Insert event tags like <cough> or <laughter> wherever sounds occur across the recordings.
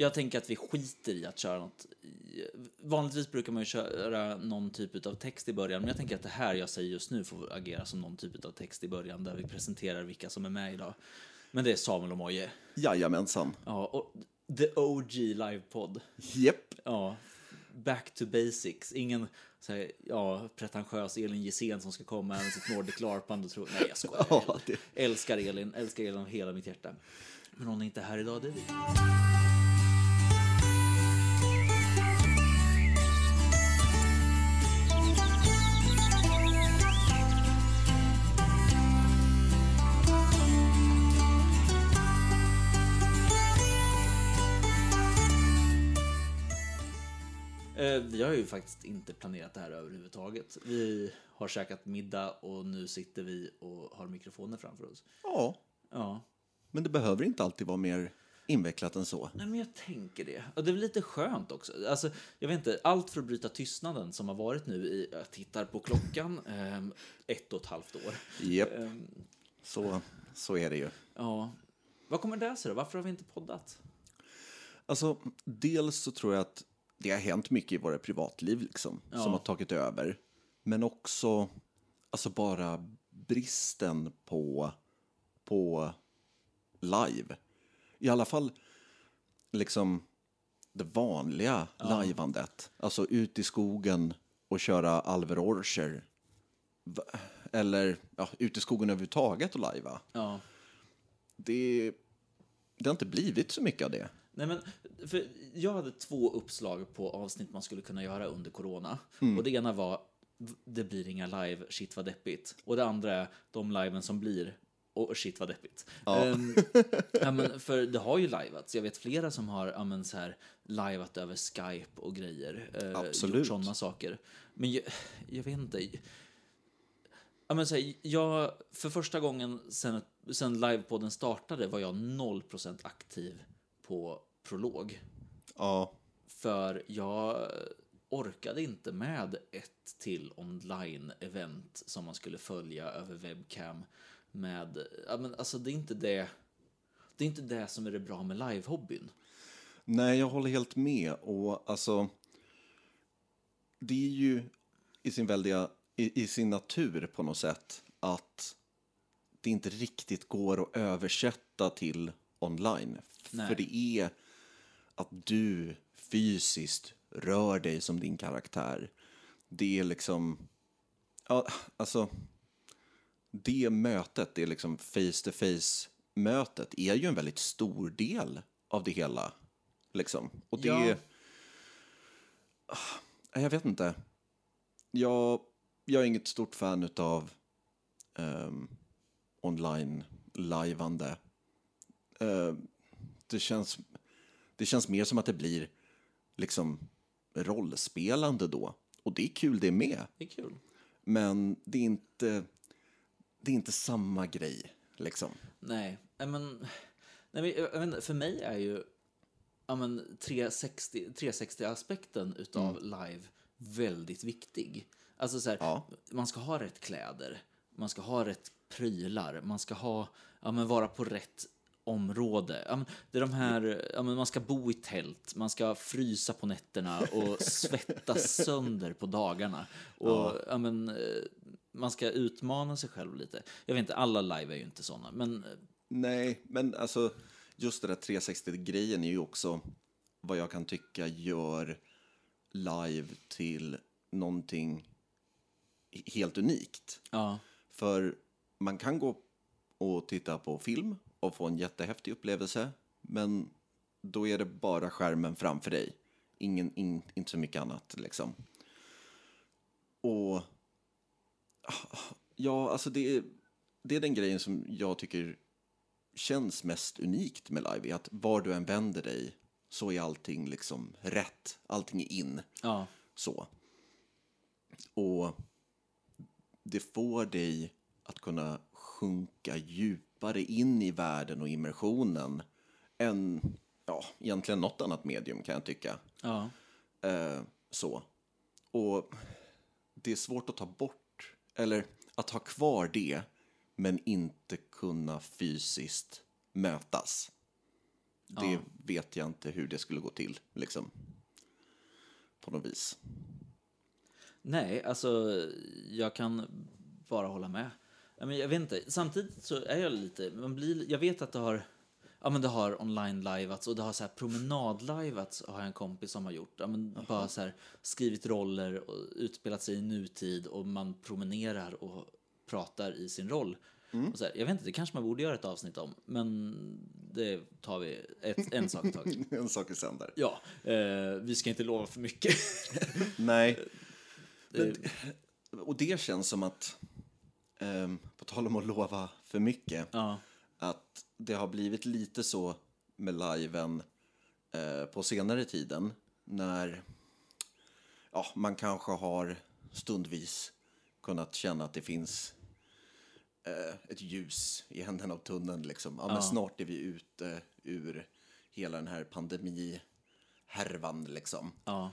Jag tänker att vi skiter i att köra något. Vanligtvis brukar man ju köra någon typ av text i början, men jag tänker att det här jag säger just nu får agera som någon typ av text i början där vi presenterar vilka som är med idag. Men det är Samuel och Moje. Jajamensan. Ja, och The OG livepodd. Japp. Ja, back to basics. Ingen så här, ja, pretentiös Elin Gissén som ska komma med sitt Nordic LARP-band och tro... Nej, jag skojar. <laughs> Ja, det- Älskar Elin, älskar Elin av hela mitt hjärta. Men hon är inte här idag, det är vi. Vi har ju faktiskt inte planerat det här överhuvudtaget. Vi har käkat middag och nu sitter vi och har mikrofoner framför oss. Ja, Ja, men det behöver inte alltid vara mer invecklat än så. Nej, men jag tänker det. Och det är lite skönt också. Alltså, jag vet inte, allt för att bryta tystnaden som har varit nu i, jag tittar på klockan, ehm, ett och ett halvt år. Japp, Ehm, så, så är det ju. ja. Vad kommer det sig då? Varför har vi inte poddat? Alltså, dels så tror jag att det har hänt mycket i våra privatliv liksom, Ja. som har tagit över. Men också alltså bara bristen på, på live. I alla fall liksom det vanliga lajvandet. Alltså ut i skogen och köra Alver Orcher. Eller ja, ut i skogen överhuvudtaget och lajva. Ja. Det, det har inte blivit så mycket av det. Nej, men, för jag hade två uppslag på avsnitt man skulle kunna göra under corona. Och det ena var det blir inga live, shit vad deppigt. Och det andra är de liven som blir, och shit vad deppigt. Ehm, <laughs> ja, men, för det har ju lajvats. Jag vet flera som har ja, men, så här, livat över Skype och grejer. Eh, Absolut. Gjort sådana saker. Men jag, jag vet inte. Ja, men, så här, jag, för första gången sen, sen livepodden startade var jag 0% aktiv på prolog. Ja, För jag orkade inte med ett till online-event som man skulle följa över webcam med, ja men alltså det är inte det, det är inte det som är det bra med live-hobbyn. Nej, jag håller helt med. Och alltså, det är ju i sin väldiga, i, i sin natur på något sätt att det inte riktigt går att översätta till online. Nej. För det är att du fysiskt rör dig som din karaktär. Det är liksom, ja, alltså, det mötet, det är liksom face-to-face-mötet, är ju en väldigt stor del av det hela. Liksom. Och det Ja. är... Ah, Jag vet inte. Jag, jag är inget stort fan av um, online-lajvande. Eh, det, känns, det känns mer som att det blir liksom rollspelande då. Och det är kul det med. Det är kul. Men det är inte, det är inte samma grej. Liksom. Nej, men, nej, men för mig är ju ja, men 360, 360-aspekten utav live väldigt viktig. Alltså så här, Ja. man ska ha rätt kläder, man ska ha rätt prylar, man ska ha, ja, men vara på rätt område. Det är de här, man ska bo i tält, man ska frysa på nätterna och svettas <laughs> sönder på dagarna. Och, ja. men, eh, man ska utmana sig själv lite. Jag vet inte, alla live är ju inte sådana, men eh, Nej, men alltså just det där 360-grejen är ju också vad jag kan tycka gör live till någonting helt unikt. ja. För man kan gå och titta på film och få en jättehäftig upplevelse, men då är det bara skärmen framför dig. Ingen, in, inte så mycket annat liksom. Och ja, alltså det är, det är den grejen som jag tycker känns mest unikt med live, är att var du än vänder dig så är allting liksom rätt, allting är in. Ja. Så. Och det får dig att kunna sjunka djupare in i världen och immersionen än ja, egentligen något annat medium kan jag tycka. Ja. Eh, så. Och det är svårt att ta bort, eller att ha kvar det, men inte kunna fysiskt mötas. Det Ja. vet jag inte hur det skulle gå till, liksom. På något vis. Nej, alltså jag kan bara hålla med. Ja, men jag vet inte, samtidigt så är jag lite, man blir, jag vet att det har, ja men det har online liveats och det har så här promenad liveats har jag en kompis som har gjort. Ja, men bara så här skrivit roller och utspelat sig i nutid och man promenerar och pratar i sin roll. Och så här, jag vet inte, det kanske man borde göra ett avsnitt om, men det tar vi ett, en sak i taget. <laughs> en sak i sänder. Ja, eh, vi ska inte lova för mycket. Nej. <laughs> Men, och det känns som att, ehm, på tal om att lova för mycket, ja, att det har blivit lite så med liven eh, på senare tiden när ja, man kanske har stundvis kunnat känna att det finns eh, ett ljus i änden av tunneln. Liksom. Ja, Men snart är vi ute ur hela den här pandemihärvan. Liksom. ja,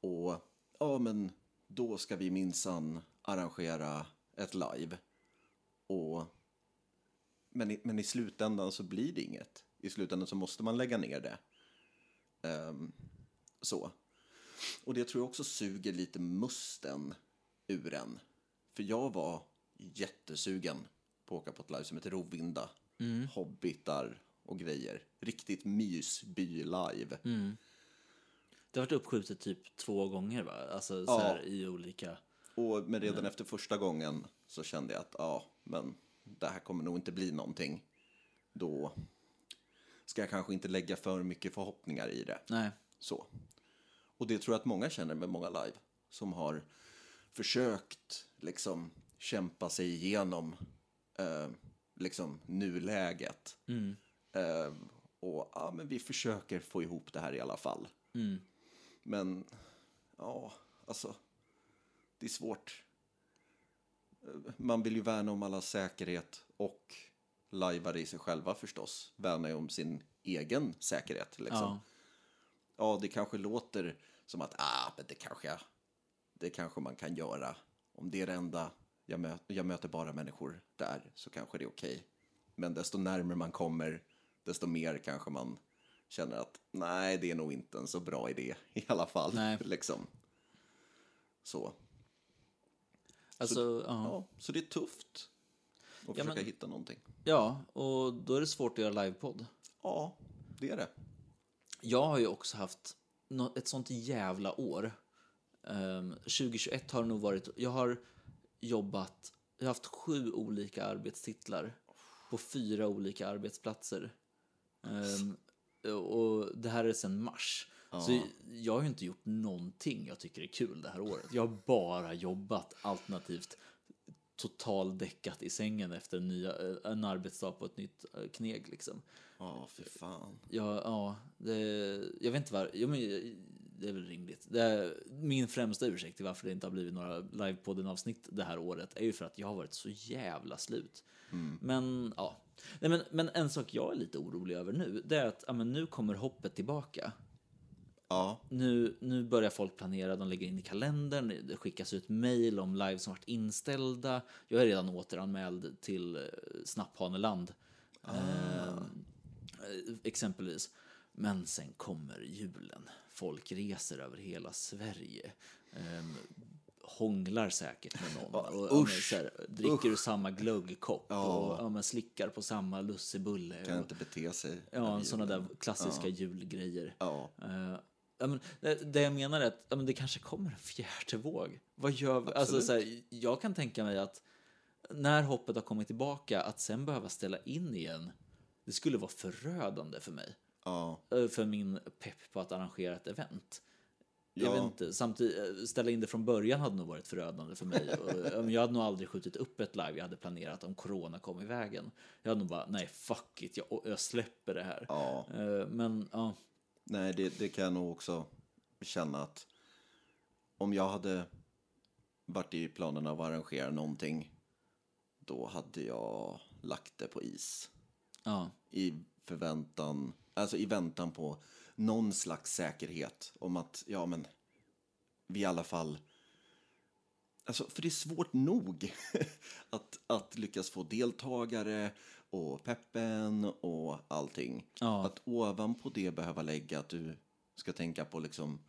Och ja, men då ska vi minsann arrangera ett live. Och, men, i, men i slutändan så blir det inget. I slutändan så måste man lägga ner det. Ehm, så. Och det tror jag också suger lite musten ur en. För jag var jättesugen på att åka på ett live som heter Rovinda. Hobbitar och grejer. Riktigt mysby-live. Det har varit uppskjutet typ två gånger va? Alltså så Ja. här, i olika... Och men redan efter första gången så kände jag att ja, men det här kommer nog inte bli någonting. Då ska jag kanske inte lägga för mycket förhoppningar i det. Nej. Så. Och det tror jag att många känner med många live som har försökt liksom kämpa sig igenom eh, liksom nuläget. Eh, och ja, men vi försöker få ihop det här i alla fall. Men ja, alltså det är svårt. Man vill ju värna om allas säkerhet och lajvare i sig själva förstås. Värna ju om sin egen säkerhet. Liksom. Ja. Ja, det kanske låter som att ah, men det, kanske, det kanske man kan göra. Om det är det enda, jag, mö, jag möter bara människor där, så kanske det är okej. Men desto närmare man kommer, desto mer kanske man känner att nej, det är nog inte en så bra idé i alla fall. Nej. Liksom. Så. Alltså, ja. Ja, så det är tufft att Ja, försöka men- hitta någonting. ja, och då är det svårt att göra livepodd. Ja, det är det. Jag har ju också haft ett sånt jävla år. Ehm, 2021 har det nog varit... Jag har jobbat... Jag har haft sju olika arbetstitlar på fyra olika arbetsplatser. Ehm, och det här är sedan mars. Så jag har ju inte gjort någonting jag tycker är kul det här året. Jag har bara jobbat alternativt totaldäckat i sängen efter en, nya, en arbetsdag på ett nytt eh, kneg liksom. Ja, för fan. Ja, ja det, jag vet inte var, ja, men, det är väl rimligt. Är, min främsta ursäkt till varför det inte har blivit några livepodden-avsnitt det här året är ju för att jag har varit så jävla slut. Men ja, Nej, men, men en sak jag är lite orolig över nu, det är att ja, men nu kommer hoppet tillbaka. Ja, Nu, nu börjar folk planera, de lägger in i kalendern, det skickas ut mejl om live som varit inställda. Jag är redan återanmäld till eh, Snapphaneland. Eh, exempelvis. Men sen kommer julen. Folk reser över hela Sverige. Um, hånglar säkert med någon. Och, ja, men, usch, så här, dricker ur samma glöggkopp. Och ja, slickar på samma lussebulle. kan och, inte bete sig. Ja, sådana där klassiska julgrejer. Ja. Eh, ja, men, det, jag menar är att men det kanske kommer en fjärde våg. Vad gör vi? Alltså, så här, jag kan tänka mig att när hoppet har kommit tillbaka, att sen behöva ställa in igen, det skulle vara förödande för mig. Ja. Eh, För min pepp på att arrangera ett event. Jag Ja. vet inte, samtidigt, eh, ställa in det från början hade nog varit förödande för mig. Jag hade nog aldrig skjutit upp ett live jag hade planerat om corona kom i vägen. Jag hade nog bara, nej fuck it, jag, jag släpper det här. Ja. Eh, Men ja, Nej, det, det kan jag nog också känna att om jag hade varit i planerna att arrangera någonting då hade jag lagt det på is. ja, I förväntan, alltså i väntan på någon slags säkerhet om att, ja men, vi i alla fall Alltså, för det är svårt nog <laughs> att, att lyckas få deltagare och peppen och allting. Ja. Att ovanpå det behöva lägga att du ska tänka på liksom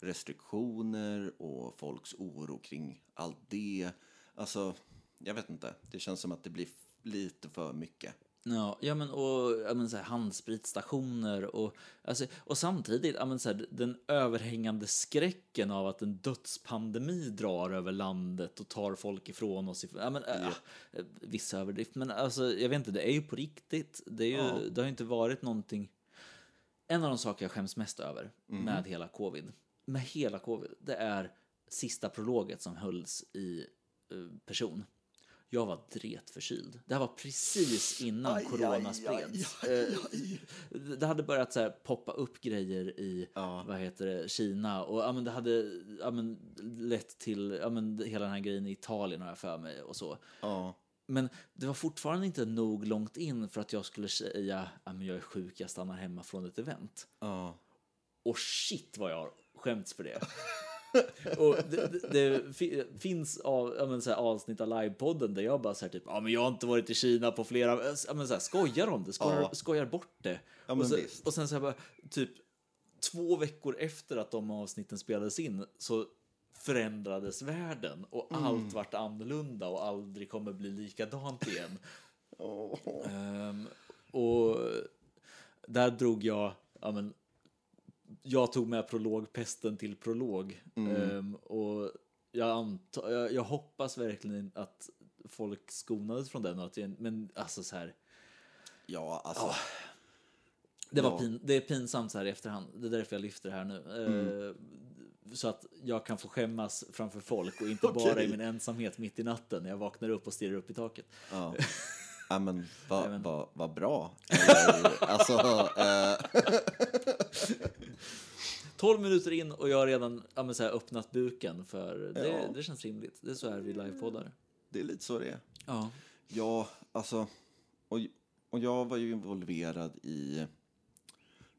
restriktioner och folks oro kring allt det. Alltså, jag vet inte. Det känns som att det blir lite för mycket. Ja, ja men och ja, men så här, handspritstationer och, alltså, och samtidigt ja, men så här, den överhängande skräcken av att en dödspandemi drar över landet och tar folk ifrån oss. Ja, men, äh, Viss överdrift, men alltså, jag vet inte, det är ju på riktigt. Det, är ju, Ja. det har ju inte varit någonting. En av de saker jag skäms mest över med hela covid, med hela covid, det är sista prologet som hölls i eh, person. Jag var dretförkyld. Det här var precis innan Aj, corona aj, spreds. aj. Eh, Det hade börjat så här poppa upp grejer i Ja. vad heter det, Kina och ja, men det hade ja, men, lett till ja, men, hela den här grejen i Italien har jag för mig och så. Ja, Men det var fortfarande inte nog långt in för att jag skulle säga att jag är sjuk, jag stannar hemma från ett event. ja. Och shit vad jag har skämts för det. <laughs> och det, det, det fi- finns av, ja, men, så här, avsnitt av livepodden där jag bara så här, typ, ja men jag har inte varit i Kina på flera, ja, men, så här, skojar om det, skojar, Ja. skojar bort det. Ja, och, så, visst. och sen så här, bara, typ två veckor efter att de avsnitten spelades in så förändrades världen och Mm. allt vart annorlunda och aldrig kommer bli likadant igen. <laughs> Ehm, och där drog jag, ja men, jag tog med prologpesten till prolog. Ehm, och jag, antar, jag, jag hoppas verkligen att folk skonades från den. och Att men alltså så här, Ja, alltså. det, var Ja. pin, det är pinsamt så här i efterhand. Det är därför jag lyfter det här nu. Ehm, Så att jag kan få skämmas framför folk och inte <laughs> bara i min ensamhet mitt i natten när jag vaknar upp och stirrar upp i taket. Ja. <laughs> Ja, men vad va, va bra. Eller, alltså, eh, <laughs> 12 minuter in och jag har redan ja, så här, öppnat buken för det, Ja. det känns rimligt. Det är så här vi livepoddar. det är lite så det är. Ja. Ja, alltså. Och, och jag var ju involverad i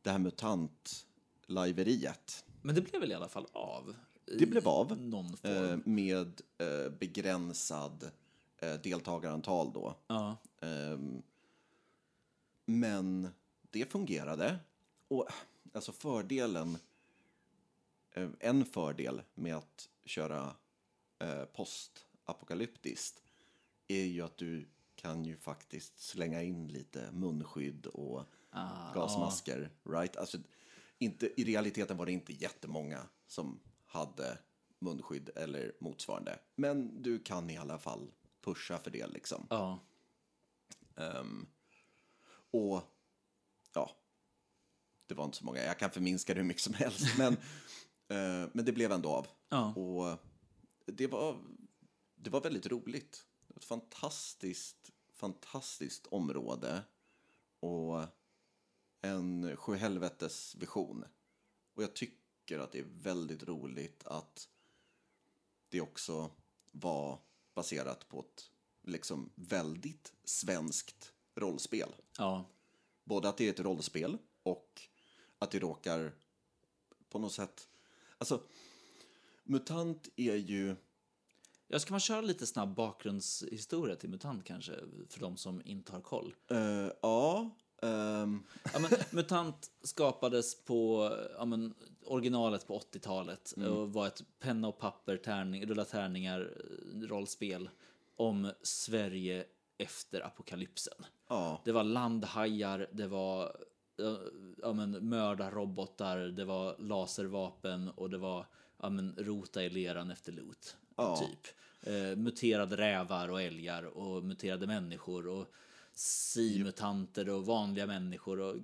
det här mutant-lajveriet. Men det blev väl i alla fall av? Det blev av. Någon form. Eh, med eh, begränsad eh, deltagarantal då. ja. Ehm, men det fungerade. Och alltså fördelen, eh, en fördel med att köra eh, postapokalyptiskt är ju att du kan ju faktiskt slänga in lite munskydd och Ah, gasmasker. Right? Alltså, inte, I realiteten var det inte jättemånga som hade munskydd eller motsvarande. Men du kan i alla fall pusha för det liksom. Ja. Ehm, och ja, det var inte så många. Jag kan förminska det hur mycket som helst. Men, <laughs> eh, men det blev ändå av. Ja. Och det var, det var väldigt roligt. Det var ett fantastiskt, fantastiskt område. Och en sjuhelvetes vision. Och jag tycker att det är väldigt roligt att det också var baserat på ett liksom väldigt svenskt rollspel. ja. Både att det är ett rollspel och att det råkar på något sätt... Alltså, MUTANT är ju... Jag ska man köra lite snabb bakgrundshistoria till MUTANT kanske, för de som inte har koll. eh, ja... ehm, Ja, men, MUTANT skapades på ja, men, originalet på 80-talet och var ett penna och papper, tärning, rulla tärningar, rollspel om Sverige efter apokalypsen. ja, Det var landhajar, det var eh, ja, men, mördarrobotar, det var laservapen och det var ja, men, rota i leran efter loot. Ja. Typ. Eh, muterade rävar och älgar och muterade människor och simutanter och vanliga människor och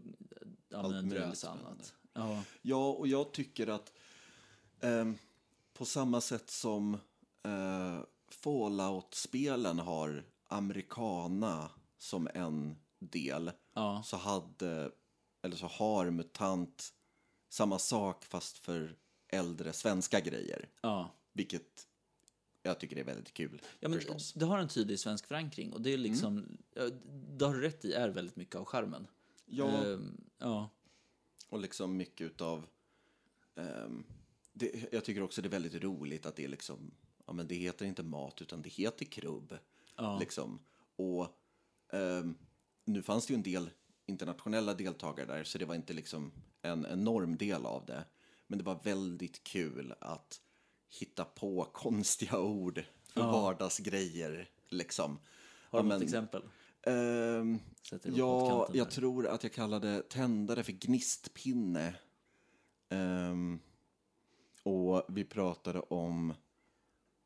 ja, men, en drös annat. Ja, ja, och jag tycker att ehm, på samma sätt som eh, Fallout-spelen har americana som en del ja, så hade, eller så har MUTANT samma sak fast för äldre svenska grejer. ja. Vilket jag tycker är väldigt kul Ja, men förstås. det har en tydlig svensk förankring och det är liksom, ja, det har du rätt i, är väldigt mycket av charmen. Ja, Ehm, ja, och liksom mycket utav... ehm, det, jag tycker också det är väldigt roligt att det är liksom... Ja, men det heter inte mat utan det heter krubb. Ja. Liksom. Och ehm, nu fanns det ju en del internationella deltagare där, så det var inte liksom en enorm del av det. Men det var väldigt kul att hitta på <laughs> konstiga ord för vardagsgrejer. Liksom. Har du något exempel? Ehm, Sätter ihop ja, jag där. tror att jag kallade tändare för gnistpinne. Ehm, och vi pratade om,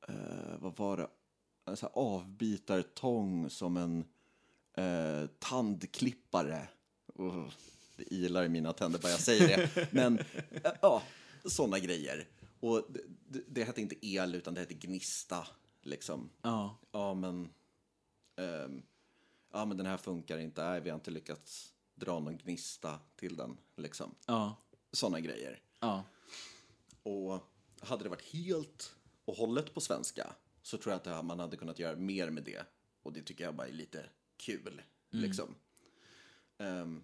eh, vad var det, en här avbitartång som en eh, tandklippare. Oh, det ilar i mina tänder bara jag säger det. Men eh, ja, sådana grejer. Och det, det, det hette inte el utan det hette gnista. Liksom. Ja. Ja, men... ehm, ja, men den här funkar inte. Nej, vi har inte lyckats dra någon gnista till den. Liksom. Ja. Sådana grejer. Ja. Och hade det varit helt och hållet på svenska så tror jag att man hade kunnat göra mer med det. Och det tycker jag bara är lite kul. Liksom. Ehm,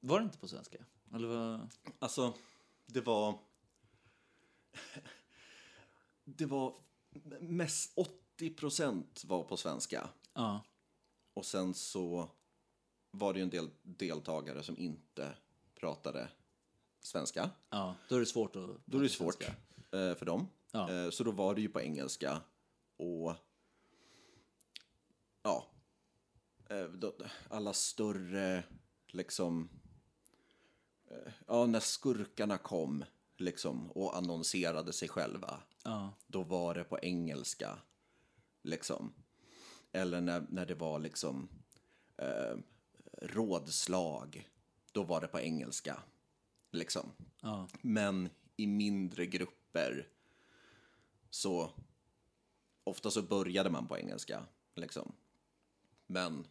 Var det inte på svenska? Eller vad? Alltså, det var... Det var mest 80 procent var på svenska. Ja. Och sen så var det ju en del deltagare som inte pratade svenska. Ja. Då är det svårt att... Då är det svårt svenska. eh, för dem. Ja. Eh, så då var det ju på engelska. Och ja, eh, då, alla större liksom, eh, ja när skurkarna kom liksom och annonserade sig själva. Ja. Då var det på engelska. Liksom. Eller när, när det var liksom rådslag. Då var det på engelska. Liksom. Ja. Men i mindre grupper så ofta så började man på engelska. Liksom. Men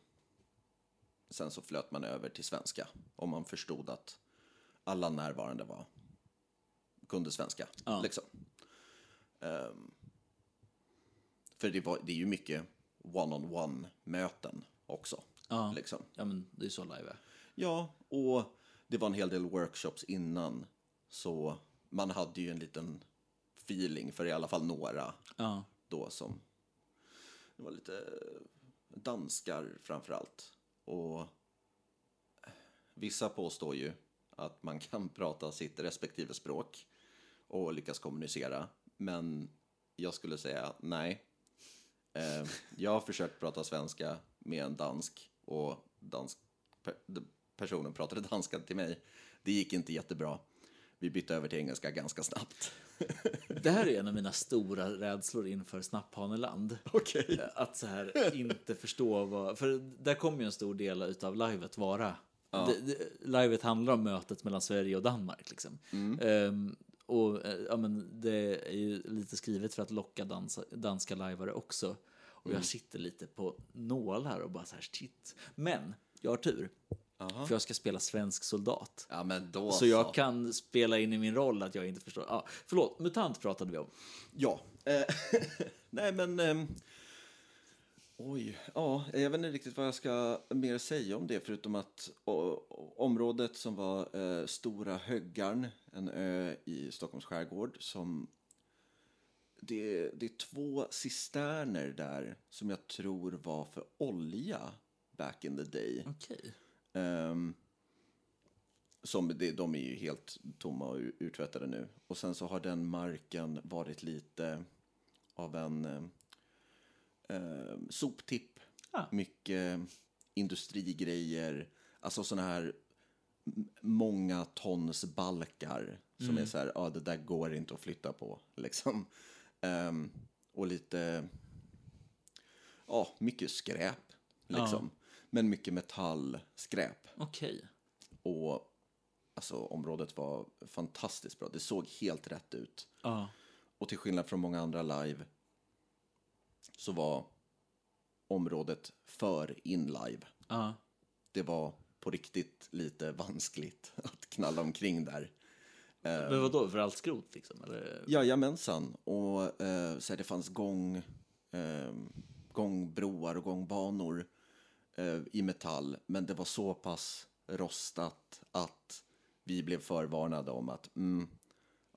sen så flöt man över till svenska. Om man förstod att alla närvarande var kunde svenska. Ja. Liksom. Ehm, för det, var, det är ju mycket one-on-one-möten också. Ja. Liksom. Ja, men det är så live är. Ja, och det var en hel del workshops innan. Så man hade ju en liten feeling för i alla fall några Ja. då som... Det var lite danskar framför allt. Och vissa påstår ju att man kan <laughs> prata sitt respektive språk och lyckas kommunicera. Men jag skulle säga nej. Eh, jag har försökt prata svenska med en dansk och dansk personen pratade danska till mig. Det gick inte jättebra. Vi bytte över till engelska ganska snabbt. Det här är en av mina stora rädslor inför Snapphaneland. Okej. Att så här inte förstå vad... För där kommer ju en stor del utav livet vara. Det, det, livet handlar om mötet mellan Sverige och Danmark. Liksom. Ehm, och eh, ja, men det är ju lite skrivet för att locka dansa, danska lajvare också. Och jag sitter lite på nål här och bara så här shit. Men jag har tur. För jag ska spela svensk soldat. Ja, men då Så jag kan spela in i min roll att jag inte förstår. Ja, förlåt, MUTANT pratade vi om. Ja. Eh, <laughs> nej, men... ehm, oj. Ja, jag vet inte riktigt vad jag ska mer säga om det förutom att o- området som var eh, Stora Höggarn, en ö i Stockholms skärgård som... Det, det är två cisterner där som jag tror var för olja back in the day. Okej. Ehm, som det, de är ju helt tomma och urtvättade nu. Och sen så har den marken varit lite av en eh, eh, soptipp. Ah. Mycket industrigrejer, alltså sådana här många tons balkar som är så här, ja det där går inte att flytta på <laughs> liksom. Ehm, och lite, ja mycket skräp liksom. Men mycket metallskräp. Okej. Och alltså, området var fantastiskt bra. Det såg helt rätt ut. Ja. Och till skillnad från många andra live så var området för in-live. Ja. Det var på riktigt lite vanskligt <laughs> att knalla omkring där. Men vad då för allt skrot liksom? Eller? Jajamensan. Och eh, så här, det fanns gång, eh, gångbroar och gångbanor eh, i metall. Men det var så pass rostat att vi blev förvarnade om att mm,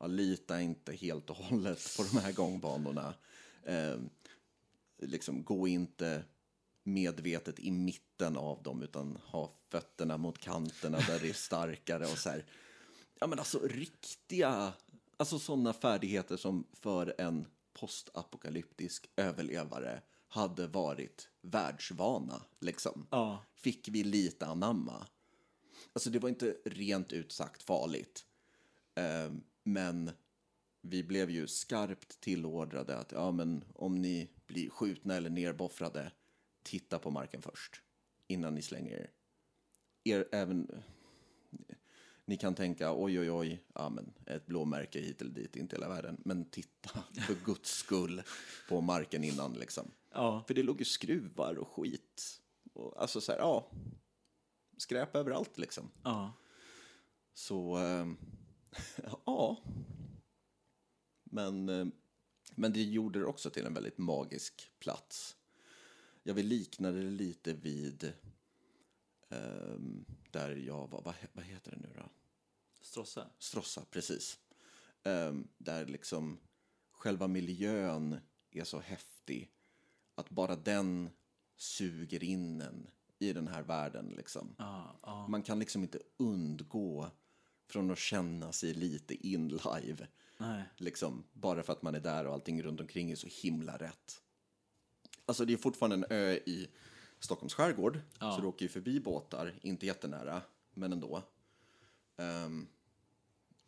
ja, lita inte helt och hållet på de här gångbanorna. Eh, liksom, gå inte medvetet i mitten av dem utan ha fötterna mot kanterna där det är starkare och så här. Ja men alltså riktiga, alltså sådana färdigheter som för en postapokalyptisk överlevare hade varit världsvana liksom. Ja. Fick vi lite anamma. Alltså det var inte rent ut sagt farligt. Eh, men vi blev ju skarpt tillordrade att ja, men om ni blir skjutna eller nerboffrade, titta på marken först innan ni slänger er. er även, ni kan tänka oj, oj, oj, ja, men ett blåmärke hit eller dit, inte hela världen. Men titta <laughs> för guds skull på marken innan liksom. Ja. För det låg ju skruvar och skit. Och, alltså så här, ja, skräp överallt liksom. Ja. Så, eh, <laughs> ja. Men, eh, men det gjorde det också till en väldigt magisk plats. Jag vill likna det lite vid eh, där jag var, vad, vad heter det nu då? Strossa. Stråssa, precis. Eh, där liksom själva miljön är så häftig att bara den suger in en i den här världen. Liksom. Ja, ja. Man kan liksom inte undgå från att känna sig lite in live. Nej. Liksom, bara för att man är där och allting runt omkring är så himla rätt. Alltså det är fortfarande en ö i Stockholms skärgård. Ja. Så du åker ju förbi båtar, inte jättenära, men ändå. Ehm,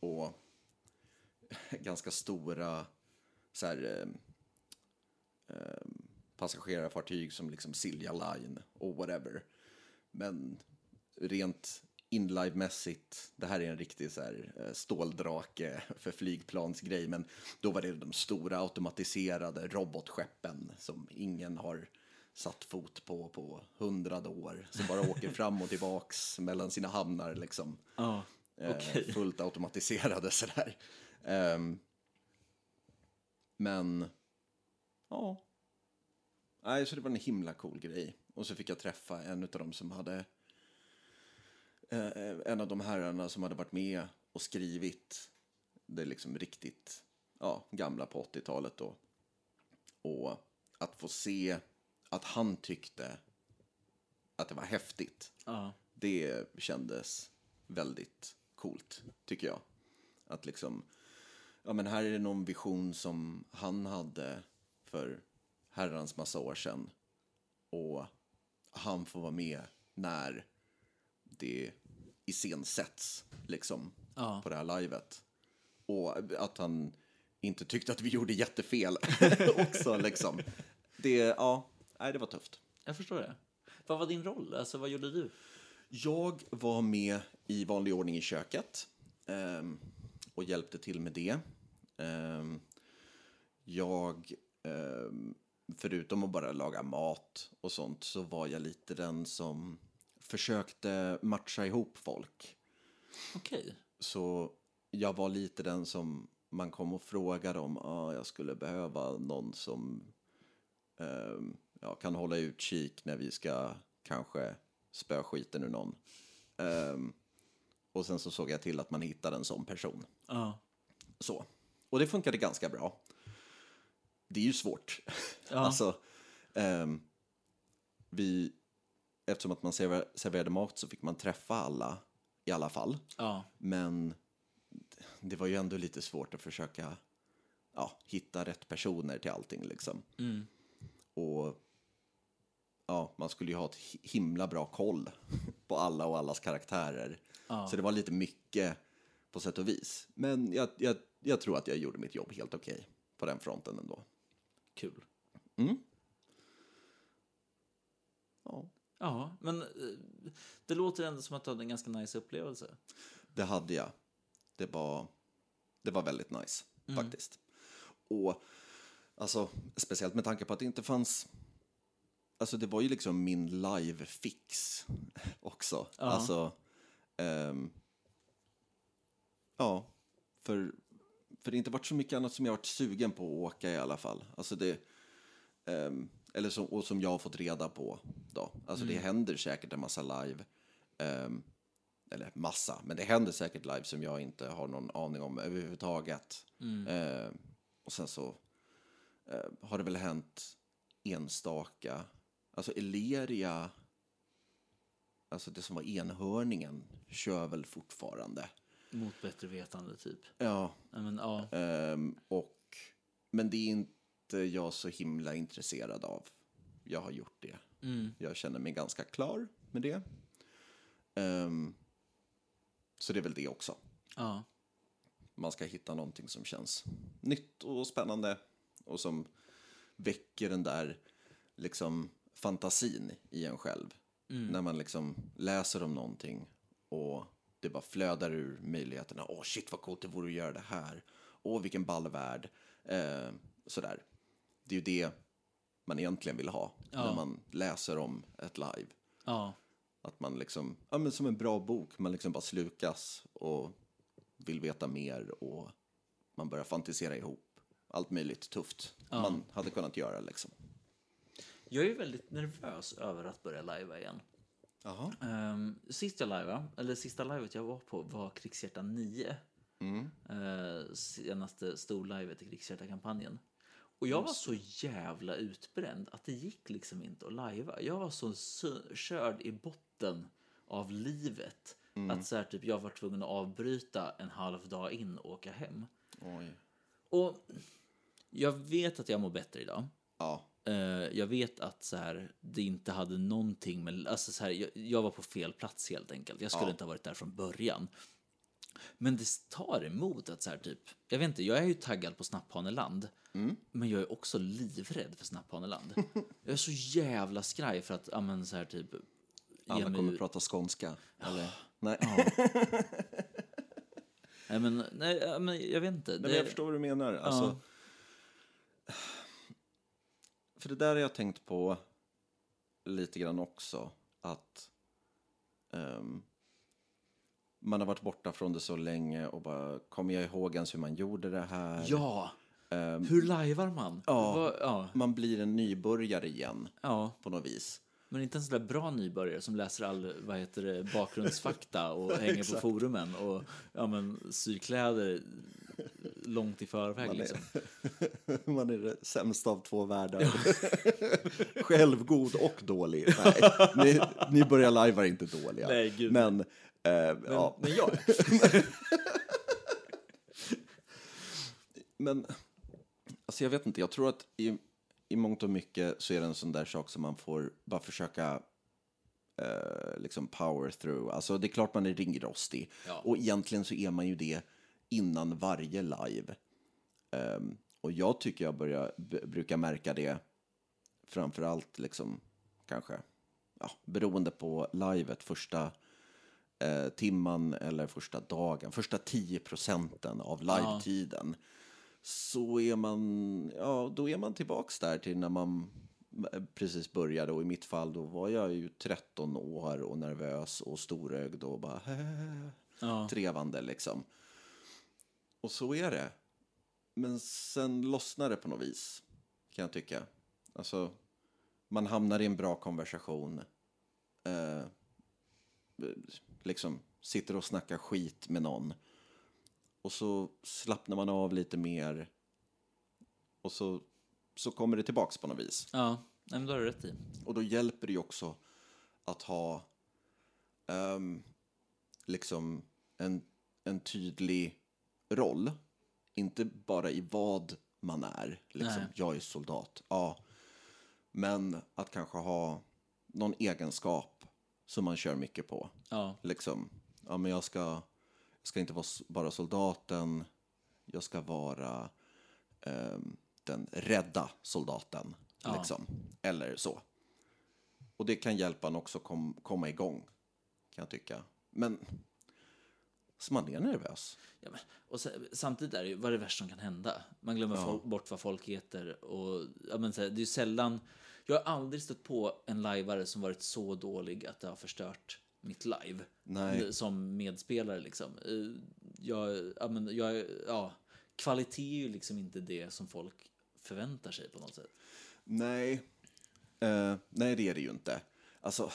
och <laughs> ganska stora så här, eh, eh, passagerarfartyg som liksom Silja Line och whatever. Men rent inlivemässigt, det här är en riktig så här, eh, ståldrake <laughs> för flygplansgrej, men då var det de stora automatiserade robotskeppen som ingen har satt fot på på hundrade år, som bara åker fram och tillbaks mellan sina hamnar liksom. Oh. Eh, Okej. fullt automatiserade <laughs> sådär. Ehm, men, ja. Nej, så det var en himla cool grej. Och så fick jag träffa en av dem som hade, eh, en av de herrarna som hade varit med och skrivit det liksom riktigt ja, gamla på 80-talet då. Och att få se att han tyckte att det var häftigt Ja. det kändes väldigt coolt, tycker jag. Att liksom, ja men här är det någon vision som han hade för herrans massa år sedan. Och han får vara med när det iscensätts, liksom, Ja. på det här livet. Och att han inte tyckte att vi gjorde jättefel <laughs> också, liksom. Det, ja, nej, det var tufft. Jag förstår det. Vad var din roll? Alltså, vad gjorde du? Jag var med i vanlig ordning i köket ehm, och hjälpte till med det. Ehm, jag, ehm, förutom att bara laga mat och sånt, så var jag lite den som försökte matcha ihop folk. Okej. Så jag var lite den som man kom och frågade om ah, jag skulle behöva någon som ehm, ja, kan hålla utkik när vi ska kanske spöa skiten ur någon. Ehm, och sen så såg jag till att man hittade en sån person. Ja. Så. Och det funkade ganska bra. Det är ju svårt. Ja. <laughs> alltså, ehm, vi, eftersom att man server, serverade mat så fick man träffa alla i alla fall. Ja. Men det var ju ändå lite svårt att försöka ja, hitta rätt personer till allting liksom. Mm. Och ja, man skulle ju ha ett hi- himla bra koll <laughs> på alla och allas karaktärer. Ja. Så det var lite mycket på sätt och vis. Men jag, jag, jag tror att jag gjorde mitt jobb helt okej på den fronten ändå. Kul. Mm. Ja, Ja, men eh, det låter ändå som att du hade en ganska nice upplevelse. det hade jag. Det var, det var väldigt nice faktiskt. Och alltså, speciellt med tanke på att det inte fanns Alltså det var ju liksom min live-fix också. Ja. Alltså, ehm, ja, för, för det har inte varit så mycket annat som jag varit sugen på att åka i alla fall. Alltså det, ehm, eller som, och som jag har fått reda på då. Alltså det händer säkert en massa live. ehm, eller massa, men det händer säkert live som jag inte har någon aning om överhuvudtaget. Ehm, och sen så eh, har det väl hänt enstaka Alltså Eleria, alltså det som var enhörningen, kör väl fortfarande. Mot bättre vetande, typ. Ja, men, ja. ehm, och, men det är inte jag så himla intresserad av. Jag har gjort det. Mm. Jag känner mig ganska klar med det. Ehm, så det är väl det också. ja. Man ska hitta någonting som känns nytt och spännande och som väcker den där liksom fantasin i en själv. När man liksom läser om någonting och det bara flödar ur möjligheterna. Åh shit vad coolt det vore att göra det här. Åh vilken ball värld. Eh, sådär. Det är ju det man egentligen vill ha när man läser om ett live. ja. Att man liksom, ja men som en bra bok, man liksom bara slukas och vill veta mer och man börjar fantisera ihop allt möjligt tufft man hade kunnat göra liksom. Jag är väldigt nervös över att börja lajva igen. Jaha. Um, sist jag lajvade, eller sista livet jag var på var Krigshjärta 9. Mm. Eh, senaste storlivet i Krigshjärta-kampanjen. Och jag var så jävla utbränd att det gick liksom inte att lajva. Jag var så körd i botten av livet att så här, typ, jag var tvungen att avbryta en halv dag in och åka hem. Oj. Och jag vet att jag mår bättre idag. Ja. Eh, jag vet att så här, det inte hade någonting med... Alltså så här, jag, jag var på fel plats helt enkelt. Jag skulle Ja. inte ha varit där från början. Men det tar emot att så här typ... Jag vet inte, jag är ju taggad på Snapphaneland. Mm. Men jag är också livrädd för Snapphaneland. <laughs> jag är så jävla skraj för att, ja men så här typ... Alla mig kommer prata skånska. Eller? Nej. Nej men, nej, ja, men jag vet inte. Nej, men Det- jag förstår vad du menar. Alltså, För det där har jag tänkt på lite grann också. Att ehm, man har varit borta från det så länge och bara, kommer jag ihåg ens hur man gjorde det här? Ja! Hur lajvar man? Ja. Vad- ja. Man blir en nybörjare igen Ja. på något vis. Men inte en sån där bra nybörjare som läser all vad heter det, bakgrundsfakta och <laughs> hänger på forumen och ja, men, syr kläder långt i förväg. Man är- Liksom. <laughs> Man är det sämsta av två världar. <laughs> Självgod och dålig. Nej, ni, ni börjar lajvar inte dåliga. Nej, gud. Men, eh, Men, ja. men jag <laughs> Men alltså jag vet inte, jag tror att i, i mångt och mycket så är det en sån där sak som man får bara försöka eh, liksom power through. Alltså det är klart man är ringrostig. Ja. Och egentligen så är man ju det innan varje live. Ehm, och jag tycker jag börjar, brukar märka det framför allt liksom kanske ja, beroende på livet första eh, timman eller första dagen, första 10 procenten av live-tiden. Så är man, ja, då är man tillbaks där till när man precis började och i mitt fall då var jag ju 13 år och nervös och storögd och bara <laughs> Ja. trevande liksom. Och så är det. Men sen lossnar det på något vis, kan jag tycka. Alltså, man hamnar i en bra konversation. Eh, liksom sitter och snackar skit med någon. Och så slappnar man av lite mer. Och så, så kommer det tillbaks på något vis. Ja, men då har du rätt i. Och då hjälper det ju också att ha ehm, liksom en, en tydlig roll. Inte bara i vad man är. Liksom, Nej. jag är soldat. Ja. Men att kanske ha någon egenskap som man kör mycket på. Ja, Liksom, ja men jag ska, jag ska inte vara bara soldaten. Jag ska vara ehm, den rädda soldaten. Ja. Liksom. Eller så. Och det kan hjälpa en också kom, komma igång. Kan jag tycka. Men så man är nervös. ja men, och sen, samtidigt är det ju, vad är det värsta som kan hända? Man glömmer Ja. bort vad folk heter och ja, men, så det är ju sällan, jag har aldrig stött på en lajvare som varit så dålig att det har förstört mitt live. Nej. Som medspelare liksom. Eh, Jag, ja, men, jag, ja, kvalitet är ju liksom inte det som folk förväntar sig på något sätt. Nej, eh, nej det är det ju inte. Alltså,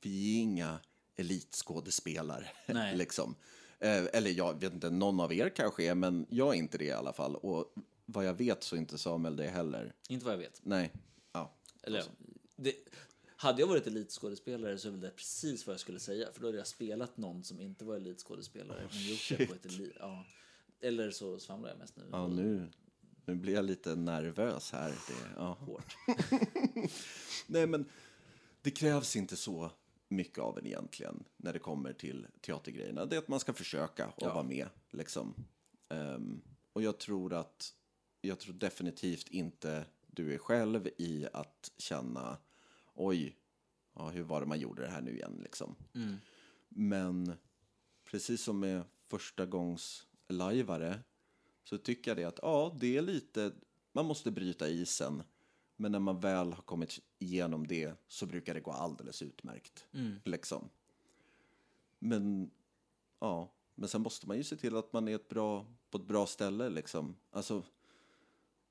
vi är inga elitskådespelare. Nej. <laughs> liksom. Eh, eller jag vet inte, någon av er kanske är, men jag är inte det i alla fall. Och vad jag vet så är inte Samuel det heller. Inte vad jag vet. Nej. Ja. Eller Alltså. Det, hade jag varit elitskådespelare så är väl det precis vad jag skulle säga. För då hade jag spelat någon som inte var elitskådespelare. men gjort det på ett eli- ja. Eller så svamlar jag mest nu. Ja, nu, nu blir jag lite nervös här. Det, ja. Hårt. <laughs> Nej, men det krävs inte så mycket av en egentligen när det kommer till teatergrejerna. Det är att man ska försöka och Ja. vara med. Liksom. Ehm, och jag tror att, jag tror definitivt inte du är själv i att känna, oj, ja, hur var det man gjorde det här nu igen liksom. Men precis som med första gångs lajvare så tycker jag det att ja, det är lite, man måste bryta isen. Men när man väl har kommit igenom det så brukar det gå alldeles utmärkt. Liksom. Men ja, men sen måste man ju se till att man är ett bra, på ett bra ställe liksom. Alltså,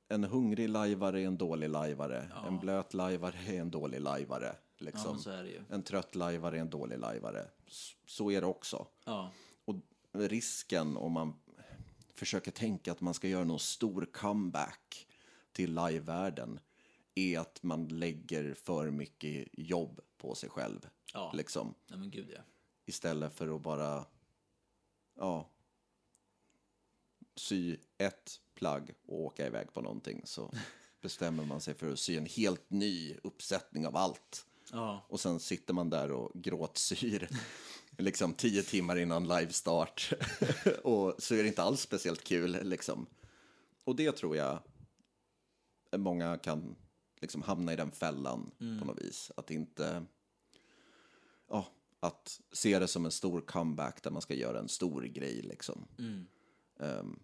en hungrig lajvare är en dålig lajvare. En blöt lajvare är en dålig lajvare. Ja, Liksom. men så är det ju. En trött lajvare är en dålig lajvare. Så är det också. Ja. Och risken om man försöker tänka att man ska göra någon stor comeback till livevärlden är att man lägger för mycket jobb på sig själv. Ja. Liksom. Nej men gud ja. Istället för att bara ja, sy ett plagg och åka iväg på någonting så <laughs> bestämmer man sig för att sy en helt ny uppsättning av allt. Ja. Och sen sitter man där och gråtsyr <laughs> liksom tio timmar innan livestart. <laughs> och så är det inte alls speciellt kul liksom. Och det tror jag många kan liksom hamna i den fällan på något vis. Att inte, ja, att se det som en stor comeback där man ska göra en stor grej liksom. Ehm,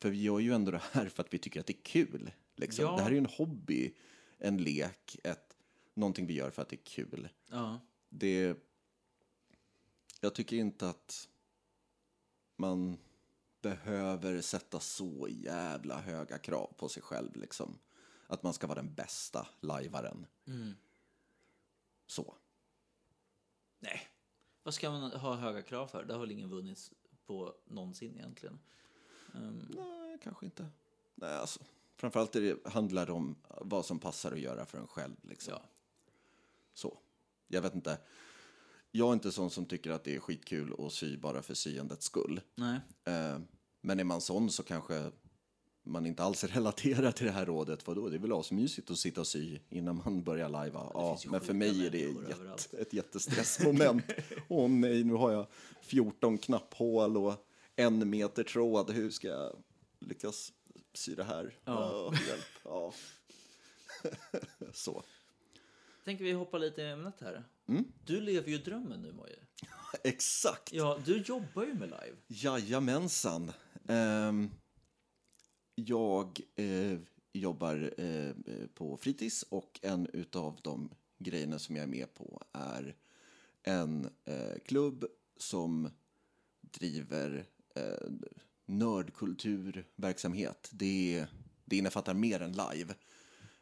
för vi gör ju ändå det här för att vi tycker att det är kul. Liksom. Ja. Det här är ju en hobby, en lek, ett, någonting vi gör för att det är kul. Ja. Det, jag tycker inte att man behöver sätta så jävla höga krav på sig själv. Liksom. Att man ska vara den bästa lajvaren. Så. Nej. Vad ska man ha höga krav för? Det har väl ingen vunnit på någonsin egentligen. Ehm, Nej, kanske inte. Nej, alltså. Framförallt det, handlar det om vad som passar att göra för en själv. Liksom. ja. Så. Jag vet inte. Jag är inte sån som tycker att det är skitkul att sy bara för syandets skull. Nej. Eh, men är man sån så kanske man inte alls <laughs> relaterar till det här rådet. Vadå, det är väl asmysigt att sitta och sy innan man börjar lajva. Ja, men för mig är det överallt. <laughs> ett jättestressmoment. <laughs> Åh nej, nu har jag 14 knapphål och en meter tråd. Hur ska jag lyckas sy det här? Ja. Åh, hjälp. Ja. så. Tänker vi hoppa lite i ämnet här. Du lever ju drömmen nu, Moje. Exakt. Ja, du jobbar ju med live. Jajamensan. Ehm, jag eh, jobbar eh, på fritids och en utav de grejerna som jag är med på är en eh, klubb som driver eh, nördkulturverksamhet. Det, det innefattar mer än live,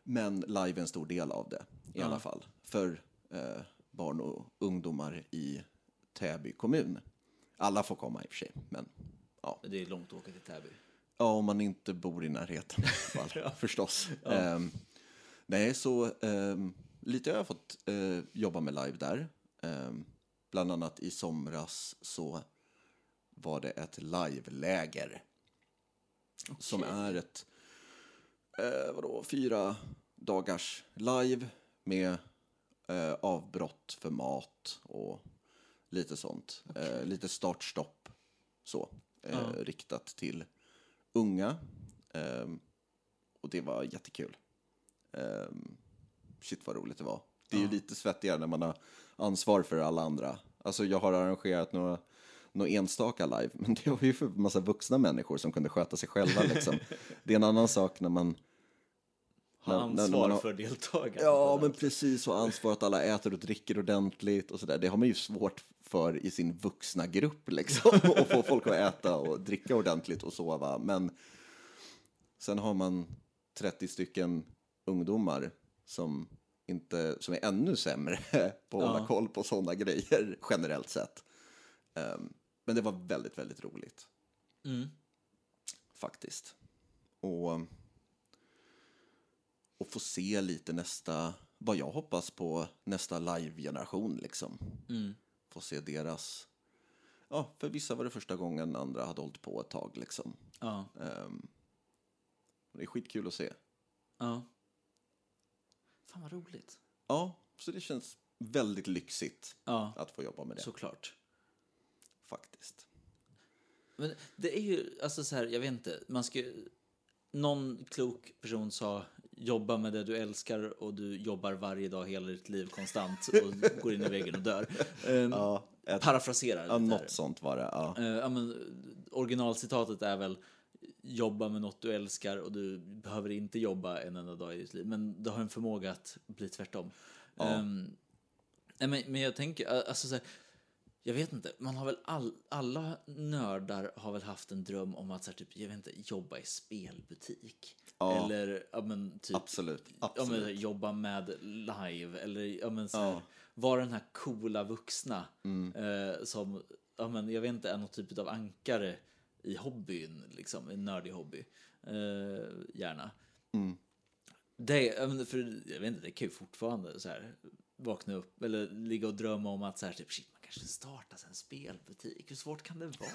men live är en stor del av det i alla fall för eh, barn och ungdomar i Täby kommun. Alla får komma i och för sig, men ja. Det är långt att åka till Täby. Ja, om man inte bor i närheten i alla <laughs> fall, förstås. Ehm, nej, så ehm, lite har jag fått eh, jobba med live där. Ehm, bland annat i somras så var det ett live-läger. Som är ett, eh, vadå, fyra dagars live med eh, avbrott för mat och lite sånt. Eh, lite startstopp så. Eh, Riktat till unga. Ehm, och det var jättekul. Ehm, shit vad roligt det var. Det är ju lite svettigare när man har ansvar för alla andra. Alltså jag har arrangerat några, några enstaka live, men det var ju för massa vuxna människor som kunde sköta sig själva. Liksom. <laughs> Det är en annan sak när man... Ha när- när- när ansvar har- för deltagarna. Ja, men precis. Och ansvar att alla äter och dricker ordentligt och sådär. Det har man ju svårt för i sin vuxna grupp liksom. <laughs> Och få folk att äta och dricka ordentligt och sova. Men sen har man 30 stycken ungdomar som, inte, som är ännu sämre <laughs> på att hålla koll på sådana grejer generellt sett. Ehm, men det var väldigt, väldigt roligt. Mm. Faktiskt. Och, och få se lite nästa vad jag hoppas på nästa live-generation liksom. Mm. Få se deras... Ja, för vissa var det första gången, andra hade hållit på ett tag liksom. Ja. Ehm, det är skitkul att se. Ja. Fan vad roligt. Ja, så det känns väldigt lyxigt Ja, att få jobba med det såklart. faktiskt. Men det är ju, alltså så här, jag vet inte, man ska ju- Någon klok person sa jobba med det du älskar och du jobbar varje dag hela ditt liv konstant och går in i väggen och dör. Um, <laughs> Ja, ett, Parafraserar ja, något sånt var det. Ja. Eh, ja, men, originalcitatet är väl jobba med något du älskar och du behöver inte jobba en enda dag i ditt liv. Men det har en förmåga att bli tvärtom. Ja. Ehm, nej, men, men jag tänker, alltså så här, jag vet inte, man har väl all, alla nördar har väl haft en dröm om att så här, typ, jag vet inte, jobba i spelbutik. Ja. Eller ja, men, typ, Absolut. Ja, men, absolut. jobba med live eller ja, men, så här, vara den här coola vuxna Mm. eh, som, ja, men, jag vet inte, är någon typ av ankare i hobbyn, liksom, en nördig hobby. Eh, gärna. Mm. Det, för, jag vet inte, det kan ju fortfarande så här, vakna upp eller ligga och drömma om att så här, typ, shit, kanske startar en spelbutik. Hur svårt kan det vara?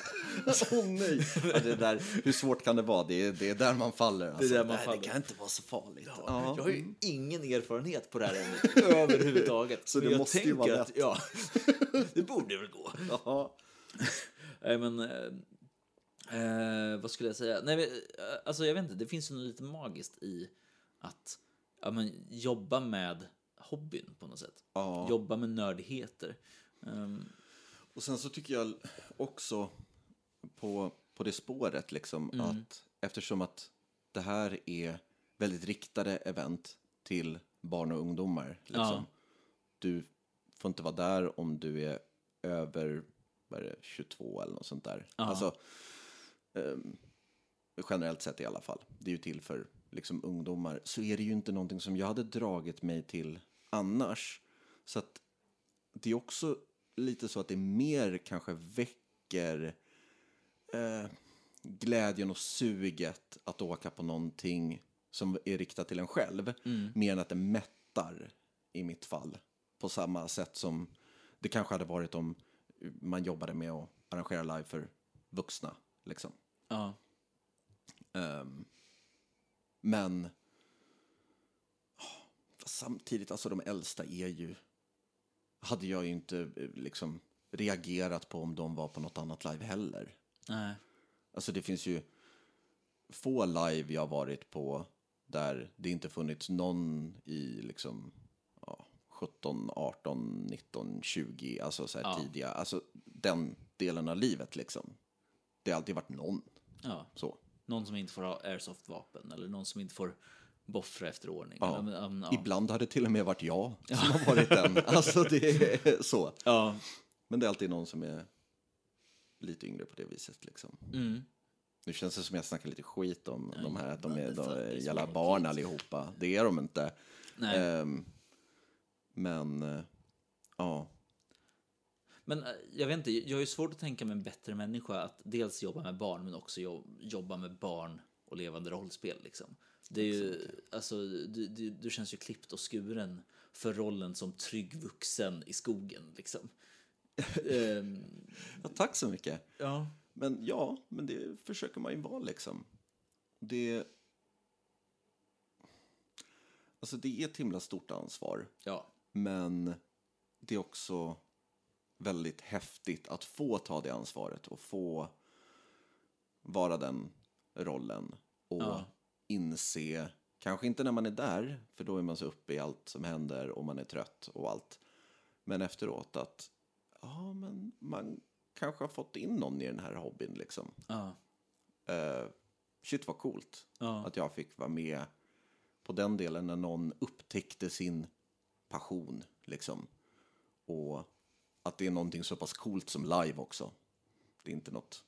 <laughs> Åh nej! Ja, det där, hur svårt kan det vara? Det är, det är där man faller. Alltså. där man Nej, faller. Det kan inte vara så farligt. Ja, Ja. Jag har ju ingen erfarenhet på det här ämnet <laughs> överhuvudtaget. Så det måste ju vara att, lätt. Ja, <laughs> det borde väl gå. Ja. Nej, men... Eh, eh, vad skulle jag säga? Nej, men, eh, alltså jag vet inte, det finns ju något lite magiskt i att ja, men, jobba med hobbyn på något sätt. Ja. Jobba med nördigheter. Ehm, Och sen så tycker jag också på, på det spåret liksom Mm. att eftersom att det här är väldigt riktade event till barn och ungdomar. Liksom. Ja. Du får inte vara där om du är över vad det, 22 eller något sånt där. Ja. Alltså, ehm, generellt sett i alla fall. Det är ju till för liksom, ungdomar. Så är det ju inte någonting som jag hade dragit mig till annars. Så att det är också lite så att det mer kanske väcker eh, glädjen och suget att åka på någonting som är riktat till en själv. Mer än att det mättar i mitt fall. På samma sätt som det kanske hade varit om man jobbade med att arrangera live för vuxna. Liksom. ja. Ehm, men fast samtidigt, alltså de äldsta är ju... Hade jag ju inte eh, liksom reagerat på om de var på något annat live heller. Nej. Alltså det finns ju få live jag varit på där det inte funnits någon i liksom ja, 17, 18, 19, 20, alltså så här Ja. tidiga, alltså den delen av livet liksom. Det har alltid varit någon Ja. så. Någon som inte får ha airsoft-vapen eller någon som inte får boffra efter ordning. Ja. Ja, men, ja. Ibland har det till och med varit jag som har varit den. <laughs> Alltså det är så. ja. Men det är alltid någon som är lite yngre på det viset liksom. Mm. Nu känns det som jag snackar lite skit om de här, att de är, de är jävla barn allihopa. Det är de inte. Nej. Ehm, men, eh, ja. Men eh, jag vet inte, jag har ju svårt att tänka mig en bättre människa att dels jobba med barn men också jo- jobba med barn och levande rollspel. Liksom. Det är ju, alltså, du, du, du känns ju klippt och skuren för rollen som trygg vuxen i skogen. Liksom. <laughs> Ehm, ja. Tack så mycket. ja. Men ja, men det försöker man ju vara liksom. Det... Alltså det är ett himla stort ansvar. ja, Men det är också väldigt häftigt att få ta det ansvaret och få vara den rollen och Ja. Inse, kanske inte när man är där, för då är man så uppe i allt som händer och man är trött och allt. Men efteråt att, ja men man kanske har fått in någon i den här hobbyn liksom. ja, Eh, shit vad coolt ja, att jag fick vara med på den delen när någon upptäckte sin passion. Liksom. Och att det är någonting så pass coolt som live också. Det är inte något,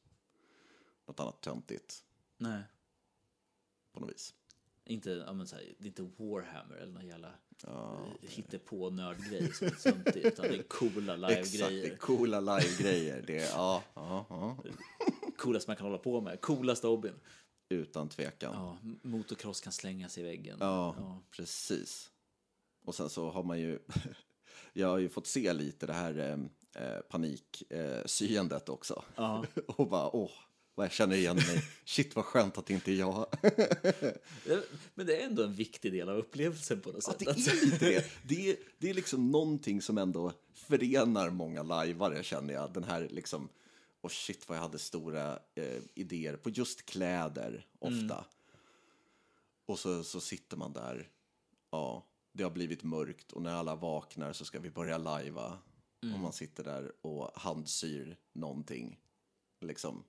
något annat töntigt nej. På något vis. Inte, ja, men så här, det är inte Warhammer eller någon jävla Ja, eh, hittepå nördgrej som är töntigt, utan det är coola <laughs> Exakt, det live-grejer. är coola live-grejer. Det är, ja, <laughs> ja, ja, Coolast man kan hålla på med. Coolaste hobbyn. utan tvekan. Ja, motocross kan slängas i väggen. Ja, Ja. precis. och sen så har man ju, <laughs> jag har ju fått se lite det här eh, eh, paniksyendet eh, också. Ja. och bara, åh, jag känner igen mig. <laughs> Shit vad skönt att det inte är jag. Men det är ändå en viktig del av upplevelsen på något Ja, sätt. det är lite det. <laughs> Det är, det är liksom någonting som ändå förenar många lajvare känner jag. Den här liksom, och shit vad jag hade stora eh, idéer på just kläder ofta. Och så, så sitter man där, ja, det har blivit mörkt och när alla vaknar så ska vi börja lajva. Och man sitter där och handsyr någonting, liksom.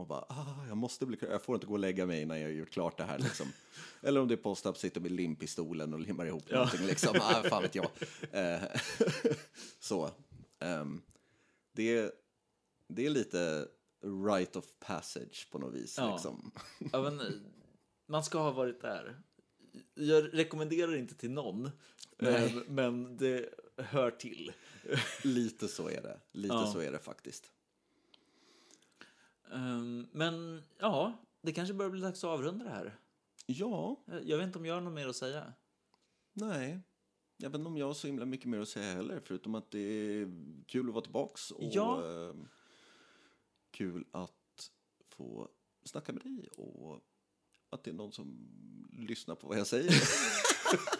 Och bara, ah, jag måste bli jag får inte gå och lägga mig innan jag har gjort klart det här. Liksom. <laughs> Eller om det är post-up, sitter med limpistolen och limmar ihop någonting. Liksom. Ah, fan vet jag. Eh, <laughs> så. ehm, det, är, det är lite right of passage på något vis. Ja. Liksom. Ja, men, eh, man ska ha varit där. Jag rekommenderar inte till någon, eh, men det hör till. Lite så är det. Lite Ja. så är det faktiskt. Ehm, Men ja, det kanske börjar bli dags att avrunda det här. Ja, Eh, Jag vet inte om jag har något mer att säga. nej. Jag vet inte om jag har så himla mycket mer att säga heller, förutom att det är kul att vara tillbaks och Ja. eh, kul att få snacka med dig och att det är någon som lyssnar på vad jag säger. <laughs>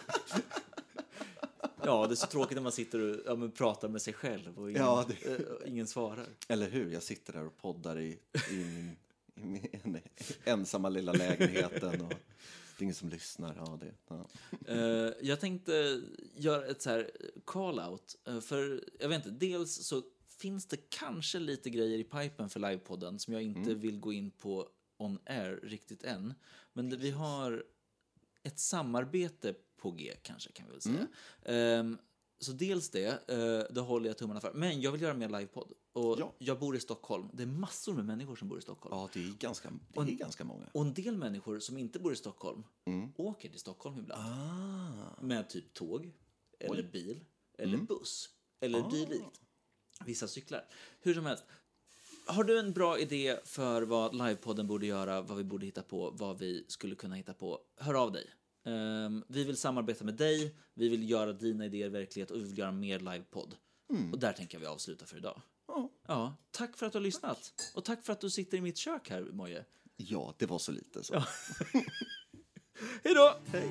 Ja, det är så tråkigt när man sitter och ja, pratar med sig själv och ingen, Ja, det- eh, ingen svarar. Eller hur? Jag sitter där och poddar i, i, min, i min ensamma lilla lägenheten och det är ingen som lyssnar. Ja, det, ja. Eh, jag tänkte göra ett så här call-out. eh, för jag vet inte, dels så finns det kanske lite grejer i pipen för livepodden som jag inte vill gå in på on air riktigt än. Men vi har ett samarbete på G kanske kan vi väl säga. Ehm, så dels det, eh, det håller jag tummarna för. Men jag vill göra mer livepodd. Och Ja. jag bor i Stockholm. Det är massor med människor som bor i Stockholm. ja, det är ganska, det är ganska många. Och en del människor som inte bor i Stockholm åker till Stockholm ibland. Ah, Med typ tåg, eller bil, eller buss, eller dylikt. Vissa cyklar. Hur som helst. Har du en bra idé för vad livepodden borde göra, vad vi borde hitta på, vad vi skulle kunna hitta på? Hör av dig. Ehm, vi vill samarbeta med dig, vi vill göra dina idéer verklighet och vi vill göra mer livepodd. Och där tänker vi avsluta för idag. ja. Ja, tack för att du har lyssnat. Och tack för att du sitter i mitt kök här, Moje. ja, det var så lite så. <laughs> Hej då! Hej.